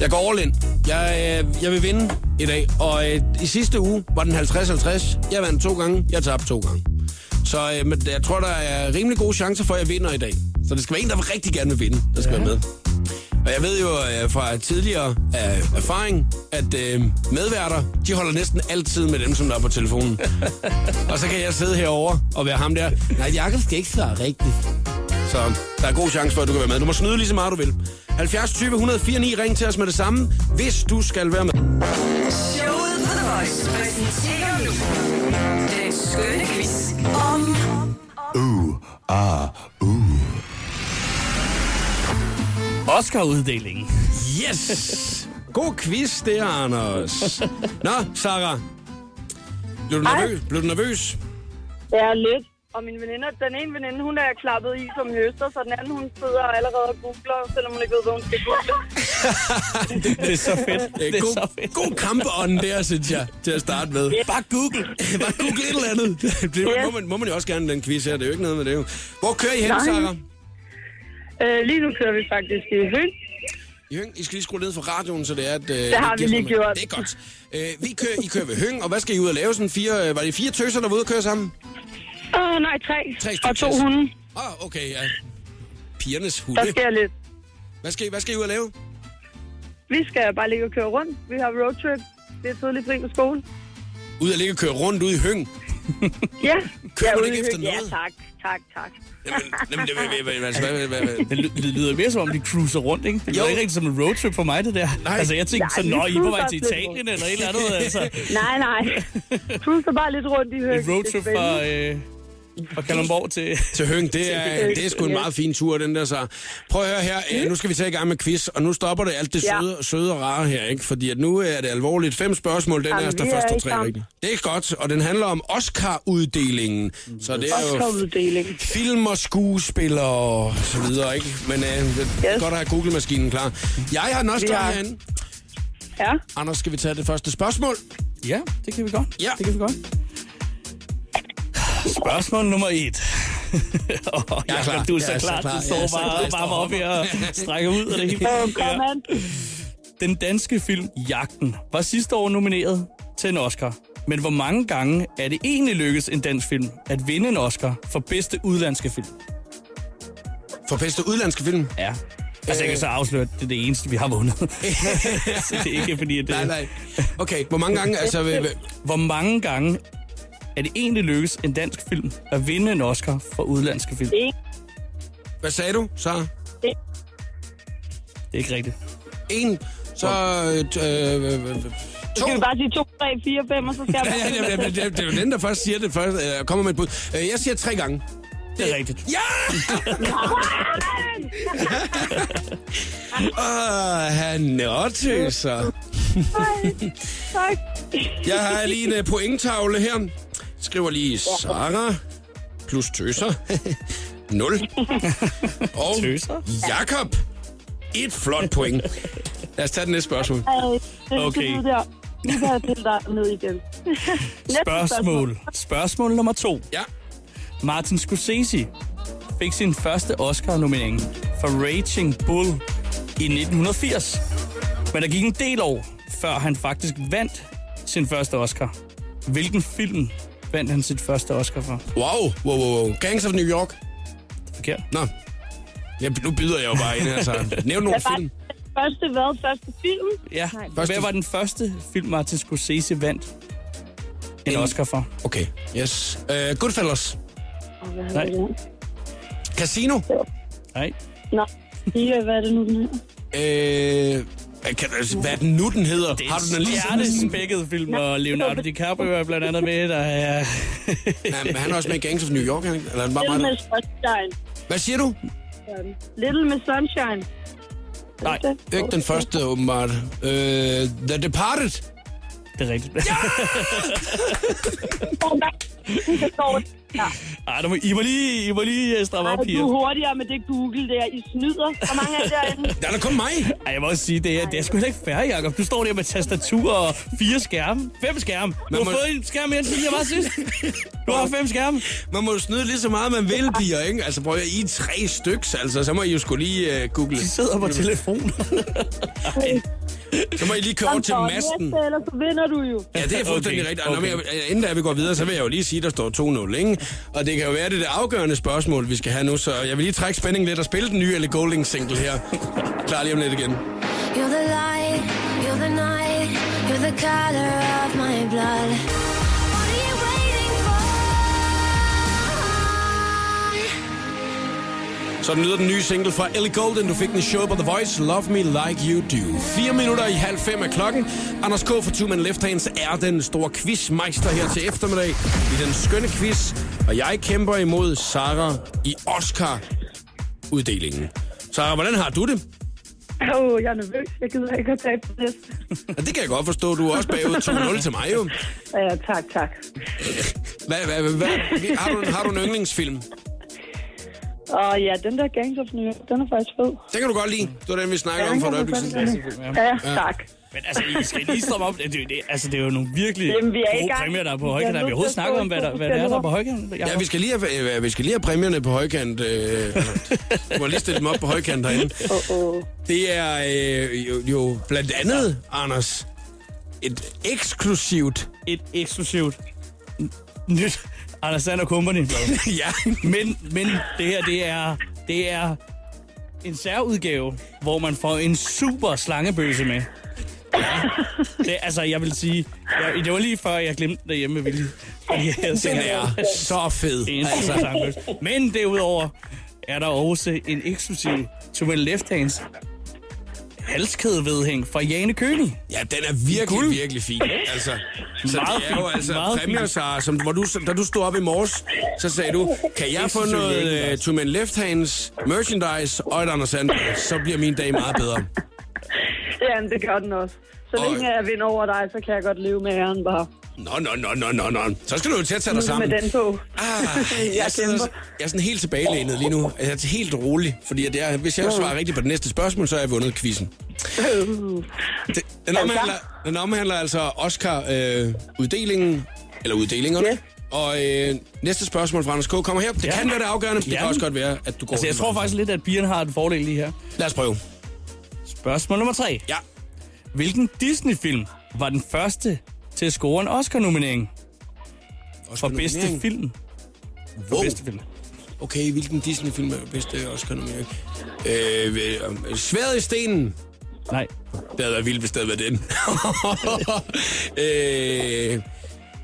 Jeg går all in. Jeg, øh, jeg vil vinde i dag, og øh, i sidste uge var den 50-50. Jeg vandt to gange, jeg tabte to gange. Så øh, men jeg tror, der er rimelig gode chancer for, at jeg vinder i dag. Så det skal være en, der rigtig gerne vil vinde, der skal ja. være med. Og jeg ved jo øh, fra tidligere øh, erfaring, at øh, medværter, de holder næsten altid med dem, som der er på telefonen. <laughs> og så kan jeg sidde herover og være ham der. Nej, Jakob skal ikke svare rigtigt. Så der er god chance for, at du kan være med. Du må snyde lige så meget, du vil. 70 20 104 9, ring til os med det samme, hvis du skal være med. Showet på The Voice præsenterer nu den skønne quiz om Oscar-uddelingen. Yes! God quiz, det er Anders. <laughs> Nå, Sarah. Blev du Hej. nervøs? Blev du nervøs? Ja, lidt. Og min veninder, den ene veninde, hun er klappet i som høster, så den anden, hun sidder allerede og googler, selvom hun ikke ved, hvad hun skal google. <laughs> Det er så fedt. Det er god, så fedt. god kampånd der, synes jeg, til at starte med. Bare Google. Bare google et eller andet. <laughs> Det må man, må man jo også gerne, den quiz her. Det er jo ikke noget med det. jo. Hvor kører I hen. Sarah? øh, lige nu kører vi faktisk i Høng. I Høng, I skal lige skrue ned for radioen, så det er, at... Øh, Det har vi lige gjort. Det er godt. Øh, vi kører, I kører ved Høng, og hvad skal I ud og lave? Sådan fire, var det fire tøser, der var ude at køre sammen? Åh, oh, nej, tre. Tre og to hunde. Åh, oh, okay, ja. Pigernes Der hunde. sker lidt. Hvad skal, I, hvad skal I ud og lave? Vi skal bare ligge og køre rundt. Vi har roadtrip. Det er tidligt fri på skole. Ud og ligge og køre rundt ude i Høng? Ja. <laughs> Kører ja, ude ikke efter Høng. Ja, noget? tak. Tak, tak. Jamen, det, lyder mere som om, de cruiser rundt, ikke? Det lyder ikke rigtig som en roadtrip for mig, det der. Nej. Altså, jeg tænkte sådan, nå, I er på vej til Italien eller et eller andet, altså. <laughs> Nej, nej. <laughs> Cruiser bare lidt rundt i Høng. En roadtrip er fra, spændende. øh, fra Kalundborg til... til Høng, det <laughs> er, det er sgu en meget fin tur, den der så. Prøv at høre her, øh, nu skal vi tage i gang med quiz, og nu stopper det alt det Ja. søde, søde og rare her, ikke? Fordi at nu er det alvorligt. Fem spørgsmål, den er, Jamen, der først er og i tre rigtigt. Det er godt, og den handler om Oscar-uddelingen. Så det er jo Oscar-uddeling. film og skuespillere og så videre, ikke? Men øh, det er Yes. godt at have Google-maskinen klar. Jeg har den også klar har- herinde. Ja. Anders, skal vi tage det første spørgsmål? Ja, det kan vi godt. Ja. Det kan vi godt. Spørgsmål nummer et. <laughs> oh, Jeg er klar. Du er så Jeg er så klar. klar. Du Jeg står så bare klar. og Jeg står varmer op her og strækker ud af det hele. An. Den danske film Jagten var sidste år nomineret til en Oscar. Men hvor mange gange er det egentlig lykkedes en dansk film at vinde en Oscar for bedste udlandske film? For bedste udlandske film? Ja. Altså, jeg kan så afsløre, at det er det eneste, vi har vundet. <laughs> så det er ikke fordi, at det... Nej, nej. Okay, hvor mange gange? Altså, Hvor mange gange er det egentlig lykkedes en dansk film at vinde en Oscar for udlandske film? Hvad sagde du, så? Det er ikke rigtigt. En, så... Øh, øh, øh, øh, to. Skal vi bare sige 2, 3, 4, 5, og så skal <laughs> Ja, ja, ja, ja, det, det er jo den, der først siger det først. Øh, kommer med et bud. Øh, jeg siger tre gange. Det er rigtigt. Ja! <laughs> Åh, han nørdtøser. Tak. Jeg har lige en øh, pointtavle her. Skriver lige Sara plus tøser. <laughs> 0. <laughs> Og Tøser? Jakob. Et flot point. Lad os tage den næste spørgsmål. Okay. Vi kan til dig ned igen. <laughs> Næste Spørgsmål. Spørgsmål nummer to. Ja. Martin Scorsese fik sin første Oscar-nominering for Raging Bull i 1980. Men der gik en del år, før han faktisk vandt sin første Oscar. Hvilken film vandt han sit første Oscar for? Wow, wow, wow, wow. Gangs of New York. Forkert. Nå. Ja, nu byder jeg jo bare ind her, så nævn nogle film. Første hvad? Første film? Ja. Første- Hvad var den første film, Martin Scorsese vandt en En- Oscar for? Okay, yes. Uh, Goodfellas. Nej. Casino. Nej. Pia, hvad er det nu, den her? Øh, kan, du- hvad er den nu, den hedder? Det er Har du den lige stjernespækket film, og Leonardo DiCaprio er blandt andet med. Der er... <laughs> Ja, men han er også med i Gangs of New York, han? Eller er det bare Little Miss. Sunshine. Hvad siger du? Little Miss Sunshine. Nej, Ikke den første, åbenbart. Øh, The Departed. det er rigtigt. <laughs> Ej, du må, I må lige, I må lige øh, stramme op, piger. du er hurtigere med det Google der. I snyder. Hvor mange er derinde? <laughs> Der er da kun mig. Ej, jeg må også sige, det er, det er sgu heller ikke fair, Jacob. Du står der med tastatur og fire skærme. Fem skærme. Du Man har må- fået en skærm mere end jeg var sidst. Du har fem skærme. Man må jo snyde lige så meget, man vil, piger, ikke? Altså, prøv at I er tre styks, altså. Så må I jo skulle lige uh, google. De sidder på telefonen. Så må I lige køre over til masten. næste, Ellers så vinder du jo. Ja, det er fuldstændig Okay, rigtigt. Og når okay. vi, inden da vi går videre, så vil jeg jo lige sige, at der står 2-0, ikke? Og det kan jo være, det det afgørende spørgsmål, vi skal have nu, så jeg vil lige trække spændingen lidt og spille den nye Ellie Golding single her. Klar lige om lidt igen. You're the light, you're the night, you're the color of my blood. For? Så den nye single fra Ellie Golden. Du fik den i show på The Voice. Love Me Like You Do. Fire minutter i halv fem af klokken. Anders K. fra Two Man Left Hands er den store quizmeister her til eftermiddag i den skønne quiz. Og jeg kæmper imod Sara i Oscar-uddelingen. Sara, hvordan har du det? Åh, oh, jeg er nervøs. Jeg gider ikke at tabe. Ja, det kan jeg godt forstå. Du er også bagud 2-0 til mig jo. Ja, tak, tak. Hvad, hvad, hvad, hvad, har, du, har du en yndlingsfilm? Og ja, den der Gangs of New York, den er faktisk fed. Den kan du godt lide. Det var den, vi snakkede om for et øjeblik siden. Ja, tak. Men altså, I skal lige stramme op. Det, det, altså, det er jo nogle virkelig Jamen, vi er i gode gang. præmier, der er på højkant. Har vi overhovedet snakket om, hvad der, hvad det er, der er på højkant? Ja, vi skal lige have, øh, vi skal lige have præmierne på højkant. Øh, du må lige stille dem op på højkant herinde. Åh, åh. Det er øh, jo, jo blandt andet, Anders, et eksklusivt... Et eksklusivt nyt Anders Sand og Company. <laughs> ja, Men, men det her, det er, det er en særudgave, hvor man får en super slangebøse med. Ja. Det, altså, jeg vil sige, jeg, det var lige før, jeg glemte det hjemme med vilje. Fordi jeg den er så fed. En super slangebøse. Men derudover er der også en eksklusiv to my left hands halskædevedhæng fra Jane Kønig. Ja, den er virkelig, Guld. virkelig fin. Altså, så Meget det er jo fint, altså meget præmier, fint. Sara, som, hvor du, da du stod op i morges, så sagde du, kan jeg få noget uh, to men left hands merchandise og et Anders Sand, så bliver min dag meget bedre. Jamen, det gør den også. Så Og- længe jeg vinder over dig, så kan jeg godt leve med æren bare. Nå, nå, nå, nå, nå, nå. Så skal du jo til at tage dig sammen. med den på. Ah, <laughs> Jeg jeg, sidder, jeg er sådan helt tilbagelænet lige nu. Jeg er helt rolig, fordi at jeg, hvis jeg svarer rigtigt på det næste spørgsmål, så har jeg vundet quizzen. Det, den, omhandler, den omhandler altså Oscar-uddelingen, øh, eller uddelingerne. Ja. Og øh, næste spørgsmål fra Anders K. kommer her. Det Ja. kan være det afgørende. Det Ja. kan også godt være, at du går... Altså, jeg tror faktisk lidt, at pigerne har en fordel lige her. Lad os prøve. Spørgsmål nummer tre. Ja. Hvilken Disney-film var den første til at score en Oscar-nominering for bedste film? For Wow. bedste film. Okay, hvilken Disney-film er bedste Oscar-nominering? Øh, øh, Sværet i stenen. Nej. Det havde været vildt, hvis det havde været den. <laughs> øh,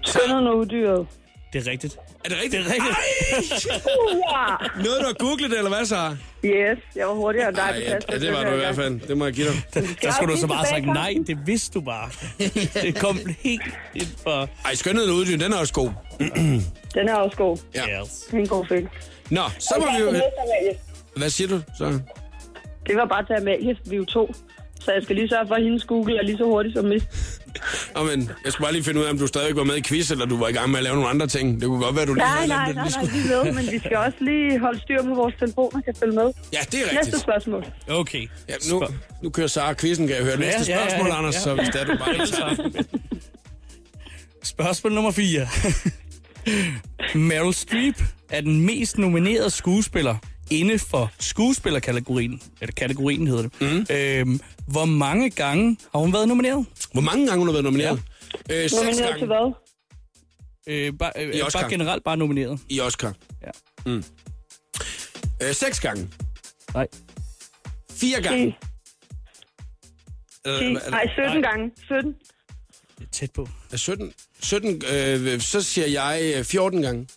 Skønheden og udyret. Det er rigtigt. Er det rigtigt? Det er rigtigt. Ja. <laughs> Noget, du har googlet, eller hvad så? Yes, jeg var hurtigere end dig. Ej, på ja, tastet det var du i hvert fald. Det må jeg give dig. Der skulle du så bare sagt nej. Det vidste du bare. <laughs> Det kom helt ind for... Ej, skønheden og uddyn, den er også god. <clears throat> Den er også god. Ja. Yes. Det er en god film. Nå, så må vi jo... Hvad siger du så? Det var bare til Amalie, vi er jo to. Så jeg skal lige sørge for, at hendes Google er lige så hurtigt som mit. Nå, men jeg skulle bare lige finde ud af, om du stadig var med i quiz, eller du var i gang med at lave nogle andre ting. Det kunne godt være, du lige Nej, havde nej, nej, det. nej, <laughs> vi ved, men vi skal også lige holde styr på vores telefoner, kan følge med. Ja, det er Næste rigtigt. spørgsmål. Okay. Ja, nu, nu kører Sara quizzen, kan jeg høre. Næste Ja, ja, ja, spørgsmål, ja. Anders, Ja. så hvis det er, du bare ikke. <laughs> Spørgsmål nummer 4. <laughs> Meryl Streep er den mest nominerede skuespiller inde for skuespillerkategorien. Eller kategorien hedder det. Mm. Øhm, hvor mange gange har hun været nomineret? Hvor mange gange hun har været nomineret? Ja. Øh, seks Nomineret til gange hvad? Øh, bare, øh, I Oscar. bare generelt bare nomineret. i Oscar. Ja. Mm. Øh, seks gange. Nej. Fire gange. 10, Øh, 10, hvad- nej, 17 Nej. gange. 17. Det er tæt på. er 17, 17 øh, så siger jeg øh, 14 gange.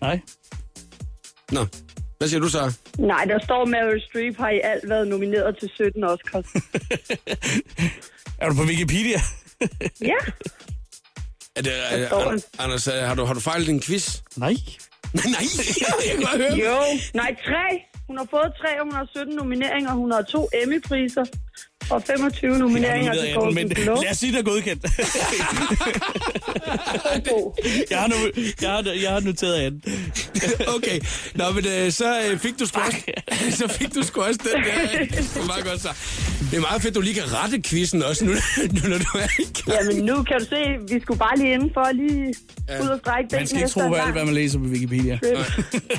Nej. Nå, hvad siger du så? Nej, der står Meryl Streep har i alt været nomineret til 17 Oscars. <laughs> Er du på Wikipedia? ja, Er det, er, står Anders, øh, har du, har du fejlet din quiz? Nej. <laughs> Nej, jeg kan godt høre. jo. Nej, tre. Hun har fået tre, og hun har 17 nomineringer. Hun har to Emmy-priser. Og 25 nomineringer til Jeg har nomineret 18, Golden men Globe. lad os sige, det er godkendt. <laughs> jeg, har nu, jeg, har, jeg har noteret 18. Okay, nå, men øh, så øh, fik du sgu <laughs> også, så fik du sgu også den der. Det var meget godt så. Det er meget fedt, du lige kan rette quizzen også, nu, <laughs> nu når du er i gang. Jamen nu kan du se, vi skulle bare lige inden for lige ud og strække Man skal ikke tro, hvad, hvad man læser på Wikipedia.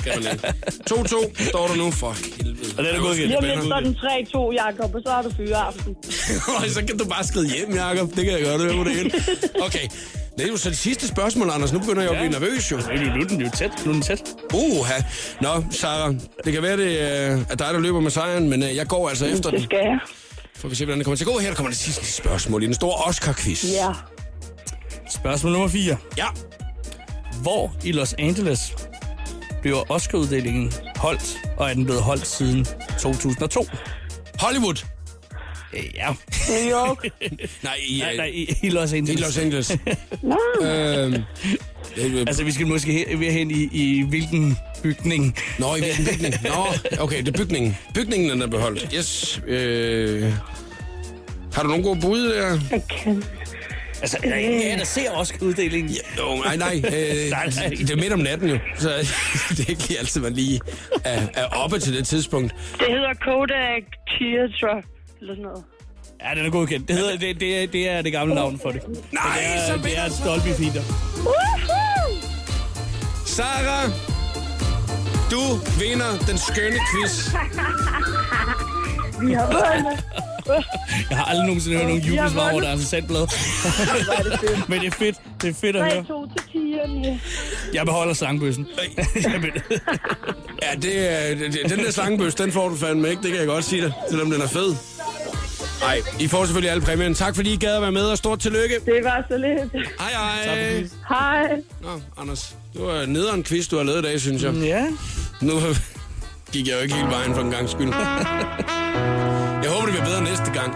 Kan man ikke. 2-2 står der nu for helvede. Og den er godkendt. Lige om lidt så er den 3-2, Jacob, og så har du fyreaften. <laughs> Så kan du bare skrive hjem, Jacob. Det kan jeg godt høre på det hele. Okay. Det er jo så det sidste spørgsmål, Anders. Nu begynder jeg at blive nervøs, jo. Nu er den jo tæt. Nu er den tæt. Uha. Nå, Sarah. Det kan være, det øh, er dig, der løber med sejren, men øh, jeg går altså efter Det den. skal jeg. For vi se, hvordan det kommer til at gå. Her kommer det sidste spørgsmål i den store Oscar-quiz. Ja. Spørgsmål nummer 4. Ja. Hvor i Los Angeles bliver Oscar-uddelingen holdt, og er den blevet holdt siden 2002? Hollywood. Øh, Ja. New York. <laughs> Nej, i, Nej, øh, nej, i, i Los Angeles. i Los Angeles. <laughs> Nå, øhm, øh, <laughs> Altså, vi skal måske hen, ved hen i, i hvilken bygning. Nå, i hvilken bygning? Nå, okay, det er bygningen. Bygningen den er beholdt. Yes. Øh, har du nogen gode bud der? jeg kan. Altså, er der ingen af der ser Oscar-uddelingen? Ja. Jo, nej, nej. Øh, Nej, nej. Det er midt om natten jo, så det er ikke altid, man lige er, er oppe til det tidspunkt. Det hedder Kodak Teardrop, eller sådan noget. Ja, den er godkendt. Det, hedder, det, det, er, det er det gamle navn for det. Nej, det er, så det vinder er du. Dolby Theater. Woohoo! Sarah, du vinder den skønne quiz. <laughs> Vi har vundet. <laughs> Jeg har aldrig nogensinde hørt nogen jubelsvar over vundet. deres sandblad. <laughs> Men det er fedt. Det er fedt at høre. 3-2 til 10'erne. Jeg beholder sangbøssen. <laughs> Jamen, Ja, det er, den der slangebøs, den får du fandme ikke. Det kan jeg godt sige dig, selvom den er fed. Nej, I får selvfølgelig alle præmien. Tak fordi I gad at være med, og stort tillykke. Det var så lidt. Hej, hej. Hej. Nå, Anders, var en nederen quiz, du har lavet i dag, synes jeg. ja. Nu gik jeg jo ikke hele vejen for en gang skyld. <laughs> Jeg håber, det bliver bedre næste gang.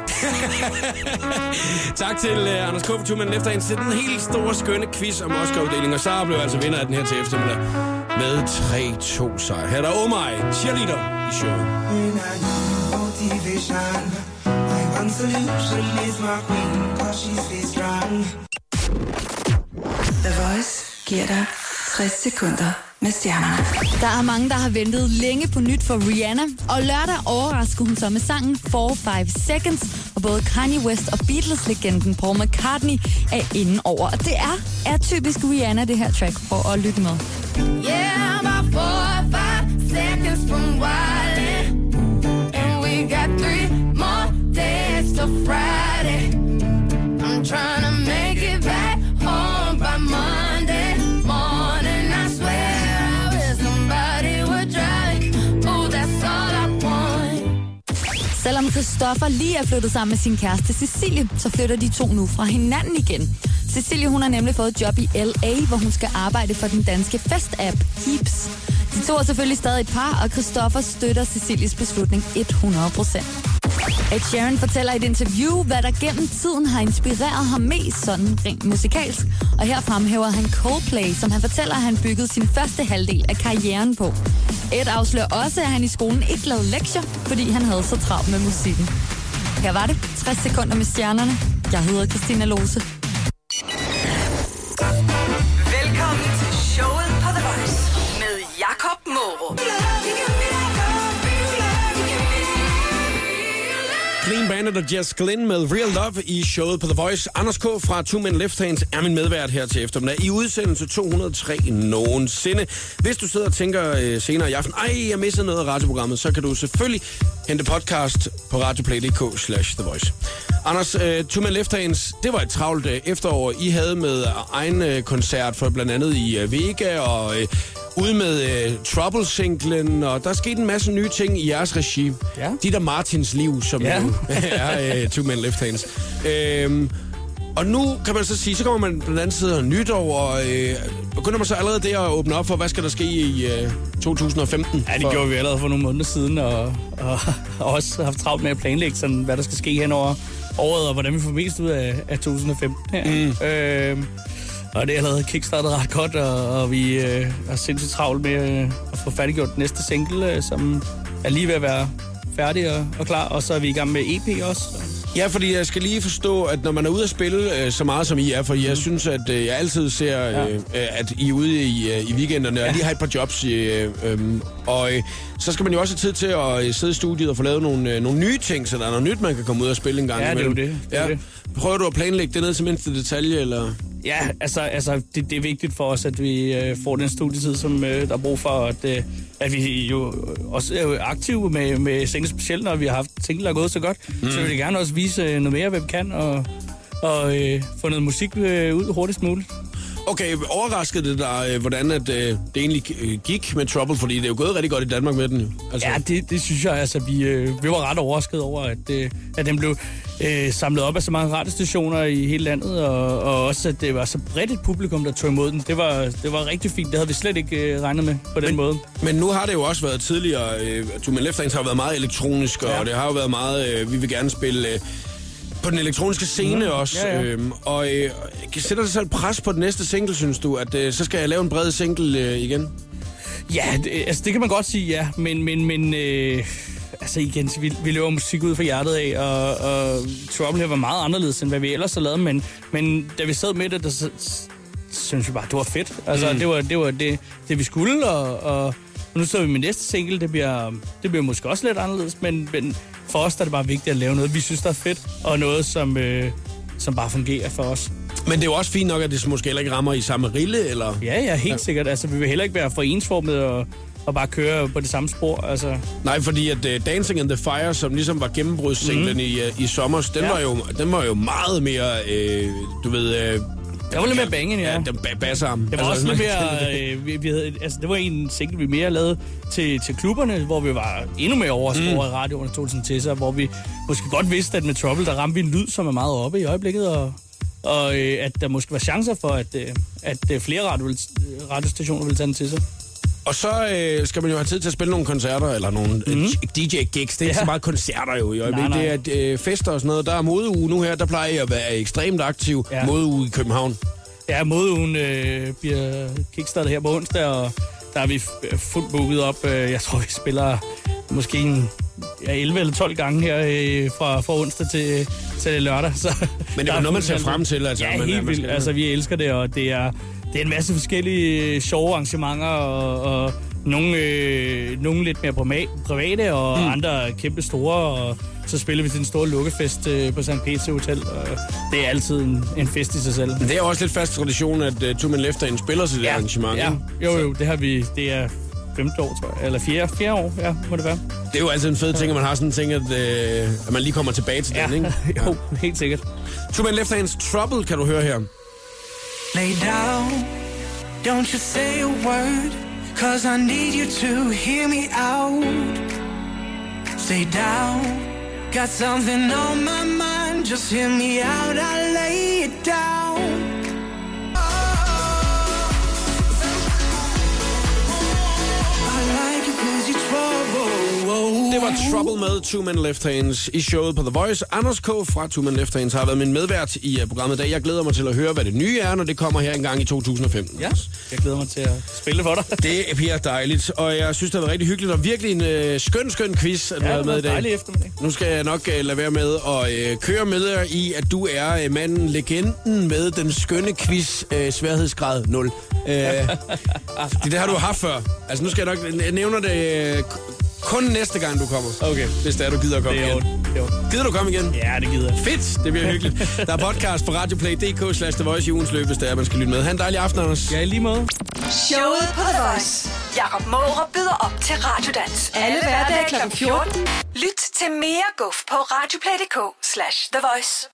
tak til uh, Anders K. for turen efter en til den helt store, skønne quiz om Oscar-uddeling. Og Sara blev altså vinder af den her til eftermiddag med 3-2 sejr. Her er der Oh My, cheerleader i showet. The Voice giver dig 60 sekunder med stjernerne. Der er mange, der har ventet længe på nyt for Rihanna, og lørdag overraskede hun så med sangen 4-5 Seconds, og både Kanye West og Beatles-legenden Paul McCartney er inde over. Og det er, er typisk Rihanna, det her track, for at lytte med. Yeah, I'm about four five seconds from wildin'. Christoffer lige er flyttet sammen med sin kæreste Cecilie, så flytter de to nu fra hinanden igen. Cecilie hun har nemlig fået et job i LA, hvor hun skal arbejde for den danske fest-app Heaps. De to er selvfølgelig stadig et par, og Christoffer støtter Cecilies beslutning 100%. Ed Sheeran fortæller i et interview, hvad der gennem tiden har inspireret ham mest sådan rent musikalsk. Og her fremhæver han Coldplay, som han fortæller, at han byggede sin første halvdel af karrieren på. Ed afslører også, at han i skolen ikke lavede lektier, fordi han havde så travlt med musikken. Her var det 60 sekunder med stjernerne. Jeg hedder Christina Lose. Clean og Jess Glynn med Real Love i showet på The Voice. Anders K. fra Two Men Left Hands er min medvært her til eftermiddag i udsendelse 203 nogensinde. Hvis du sidder og tænker øh, senere i aften, ej, jeg missede noget af radioprogrammet, så kan du selvfølgelig hente podcast på radioplay.dk slash The Voice. Anders, øh, Two Men Left Hands, det var et travlt øh, efterår, I havde med egen øh, koncert for blandt andet i øh, Vega og øh, ude med øh, Trouble-singlen, og der skete en masse nye ting i jeres regi. Ja. Dit og Martins liv, som Ja. <laughs> jo er uh, Two Men Left Hands. Øhm, og nu kan man så sige, så kommer man på den anden side af nytår, og øh, begynder man så allerede der at åbne op for, hvad skal der ske i øh, 2015? Ja, det for, gjorde vi allerede for nogle måneder siden, og, og, <laughs> og også haft travlt med at planlægge, sådan, hvad der skal ske hen over året, og hvordan vi får mest ud af, af 2015 her. Mm. Øhm, og det er allerede kickstartet ret godt, og, og vi øh, er sindssygt travlt med øh, at få færdiggjort næste single, øh, som er lige ved at være færdig og, og klar. Og så er vi i gang med EP også. Ja, fordi jeg skal lige forstå, at når man er ude at spille øh, så meget som I er, for jeg synes, at øh, jeg altid ser, øh, øh, at I er ude i, øh, i weekenderne, og lige har et par jobs. Øh, øh, og øh, så skal man jo også have tid til at øh, sidde i studiet og få lavet nogle, øh, nogle nye ting, så der er noget nyt, man kan komme ud og spille en gang Ja, det er jo imellem. det. Det ja. det. Prøver du at planlægge det ned til mindste detalje, eller? Ja, altså, altså det, det er vigtigt for os, at vi øh, får den studietid, som øh, der er brug for, at, øh, at vi jo også er jo aktive med, med single, specielt når vi har haft single, der er gået så godt. Mm. Så vil vi gerne også vise øh, noget mere, hvad vi kan, og, og øh, få noget musik øh, ud hurtigst muligt. Okay, overraskede det dig, øh, hvordan at, øh, det egentlig øh, gik med Trouble? Fordi det er jo gået rigtig godt i Danmark med den. Altså, Ja, det, det synes jeg, altså, vi, øh, vi var ret overrasket over, at, øh, at den blev øh, samlet op af så mange radiostationer i hele landet, og, og også, at det var så bredt et publikum, der tog imod den. Det var, det var rigtig fint. Det havde vi slet ikke øh, regnet med på den Men- måde. Men nu har det jo også været tidligere, øh, Two Men Left Hands har været meget elektronisk, og Ja. det har jo været meget, øh, vi vil gerne spille øh, på den elektroniske scene Mhm. også. Ja, ja. Øhm, og øh, sætter det så et pres på den næste single, synes du, at øh, så skal jeg lave en bred single øh, igen? Ja, det, altså det kan man godt sige, ja. Men, men, men øh, altså igen, vi, vi laver musik ud fra hjertet af, og, og Trouble her var meget anderledes, end hvad vi ellers har lavet. Men, men da vi sad med det, der så, synes vi bare, det var fedt. Altså, mm. det var, det, var det, det, vi skulle, og, og nu står vi med næste single. Det bliver, det bliver måske også lidt anderledes, men, men for os der er det bare vigtigt at lave noget, vi synes, der er fedt, og noget, som, øh, som bare fungerer for os. Men det er jo også fint nok, at det måske heller ikke rammer i samme rille, eller? Ja, ja, helt ja. sikkert. Altså, vi vil heller ikke være for ensformet og, og bare køre på det samme spor. Altså, Nej, fordi at uh, Dancing in the Fire, som ligesom var gennembrudssinglen mm. i, uh, i sommer, den. Ja. var jo, den var jo meget mere, øh, du ved... Øh, Der var lidt mere banging, ja. Ja, den ba- basser ham. Det var altså, også lidt mere... det. Øh, vi, vi havde, altså, det var en single, vi mere lavede til, til klubberne, hvor vi var endnu mere overrasket mm. over, at radioerne tog den til sig, hvor vi måske godt vidste, at med Trouble, der ramte vi en lyd, som er meget oppe i øjeblikket, og, og øh, at der måske var chancer for, at, øh, at øh, flere radio, radiostationer ville tage den til sig. Og så øh, skal man jo have tid til at spille nogle koncerter, eller nogle mm. DJ-gigs. Det er ikke Ja. så meget koncerter jo i øjeblikket. Nej, nej. Det er øh, fester og sådan noget. Der er modeuge nu her, der plejer jeg at være ekstremt aktiv. Ja. Modeuge i København. Ja, modeugen øh, bliver kickstartet her på onsdag, og der er vi f- fuldt booket op. Øh, Jeg tror, vi spiller måske en, ja, 11 eller 12 gange her øh, fra, fra onsdag til, til lørdag. Så Men det er jo noget, man ser frem til. Altså, Ja, man, helt vildt. Altså, vi elsker det, og det er, det er en masse forskellige øh, sjove arrangementer, og, og nogle, øh, nogle lidt mere private, og mm. andre kæmpe store, og så spiller vi til en stor lukkefest øh, på St. Peter Hotel, og det er altid en, en fest i sig selv. Men det er også lidt fast tradition, at uh, Two Men Left Hand spiller til det arrangement. Ja, jo, jo, det har vi, det er femte år, tror jeg, eller fjerde, fjerde år, ja, må det være. Det er jo altid en fed ting, at man har sådan en ting, at, øh, at man lige kommer tilbage til Ja, den, ikke? <laughs> jo, helt sikkert. Two Men Left Hands Trouble kan du høre her. Lay down, don't you say a word, cause I need you to hear me out. Stay down, got something on my mind, just hear me out, I lay it down. Det var Trouble med Two Men Left Hands i showet på The Voice. Anders K. fra Two Men Left Hands har været min medvært i uh, programmet i dag. Jeg glæder mig til at høre, hvad det nye er, når det kommer her engang i 2015. Ja, jeg glæder mig til at spille for dig. <laughs> Det bliver dejligt, og jeg synes, det har været rigtig hyggeligt, og virkelig en øh, skøn, skøn quiz, at du Ja, har det med i dag. dejlig eftermiddag. Nu skal jeg nok øh, lade være med at øh, køre med jer i, at du er øh, manden, legenden med den skønne quiz, øh, sværhedsgrad 0. Øh, <laughs> det, det har du haft før. Altså nu skal jeg nok, jeg nævner det øh, kun næste gang, du kommer. Okay. Hvis det er, du gider at komme Det er igen. jo, jo. Gider du komme igen? Ja, det gider. Fedt, det bliver hyggeligt. Der er podcast på radioplay.dk slash The Voice i ugens løb, hvis det er, man skal lytte med. Ha' en dejlig aften, Anders. Ja, i lige måde. Showet på The Voice. Jakob Måre byder op til Radiodans. Alle hverdage kl. 14. Lyt til mere guf på radioplay.dk slash The Voice.